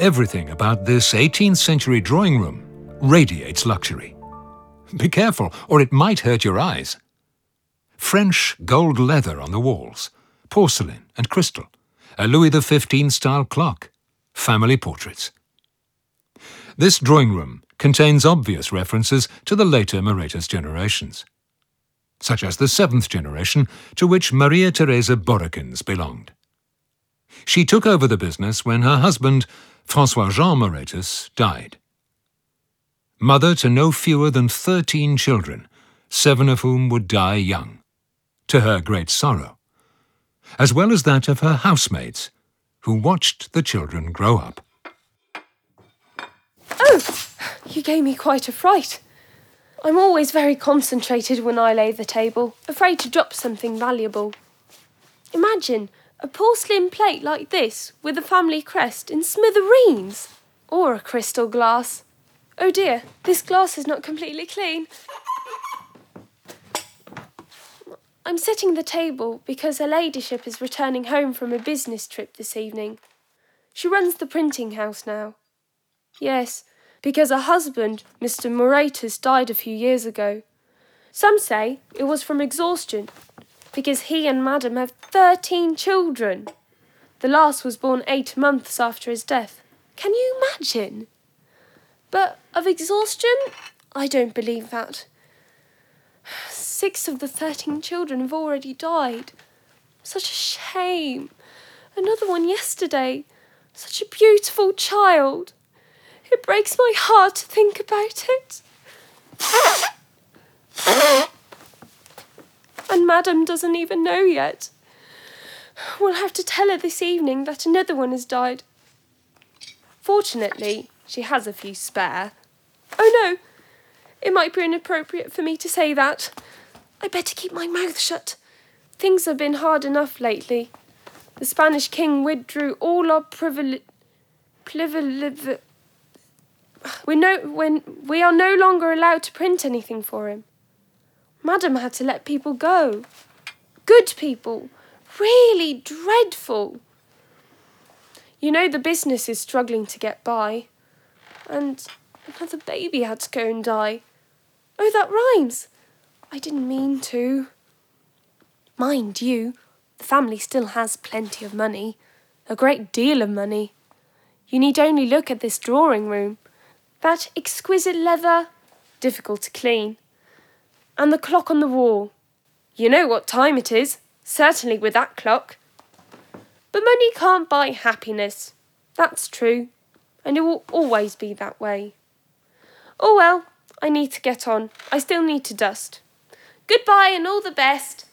Everything about this 18th century drawing room radiates luxury. Be careful, or it might hurt your eyes. French gold leather on the walls, porcelain and crystal, a Louis XV style clock, family portraits. This drawing room contains obvious references to the later Moretus generations, such as the seventh generation to which Maria Theresa Borrekens belonged. She took over the business when her husband, Francois Jean Moretus, died. Mother to no fewer than thirteen children, seven of whom would die young, to her great sorrow, as well as that of her housemaids, who watched the children grow up. Oh, you gave me quite a fright. I'm always very concentrated when I lay the table, afraid to drop something valuable. Imagine a porcelain plate like this with a family crest in smithereens, or a crystal glass. Oh dear, this glass is not completely clean. I'm setting the table because her ladyship is returning home from a business trip this evening. She runs the printing house now. Yes, because her husband, Mr. Moretus, died a few years ago. Some say it was from exhaustion, because he and Madam have thirteen children. The last was born eight months after his death. Can you imagine? But of exhaustion, I don't believe that. Six of the thirteen children have already died. Such a shame. Another one yesterday. Such a beautiful child. It breaks my heart to think about it. Madam doesn't even know yet. We'll have to tell her this evening that another one has died. Fortunately, she has a few spare. Oh no, it might be inappropriate for me to say that. I'd better keep my mouth shut. Things have been hard enough lately. The Spanish king withdrew all our privilege. Privilege. We know when we are no longer allowed to print anything for him. Madam had to let people go. Good people. Really dreadful. You know the business is struggling to get by. And another baby had to go and die. Oh, that rhymes. I didn't mean to. Mind you, the family still has plenty of money. A great deal of money. You need only look at this drawing room. That exquisite leather, difficult to clean. And the clock on the wall. You know what time it is, certainly with that clock. But money can't buy happiness. That's true. And it will always be that way. Oh well, I need to get on. I still need to dust. Goodbye and all the best.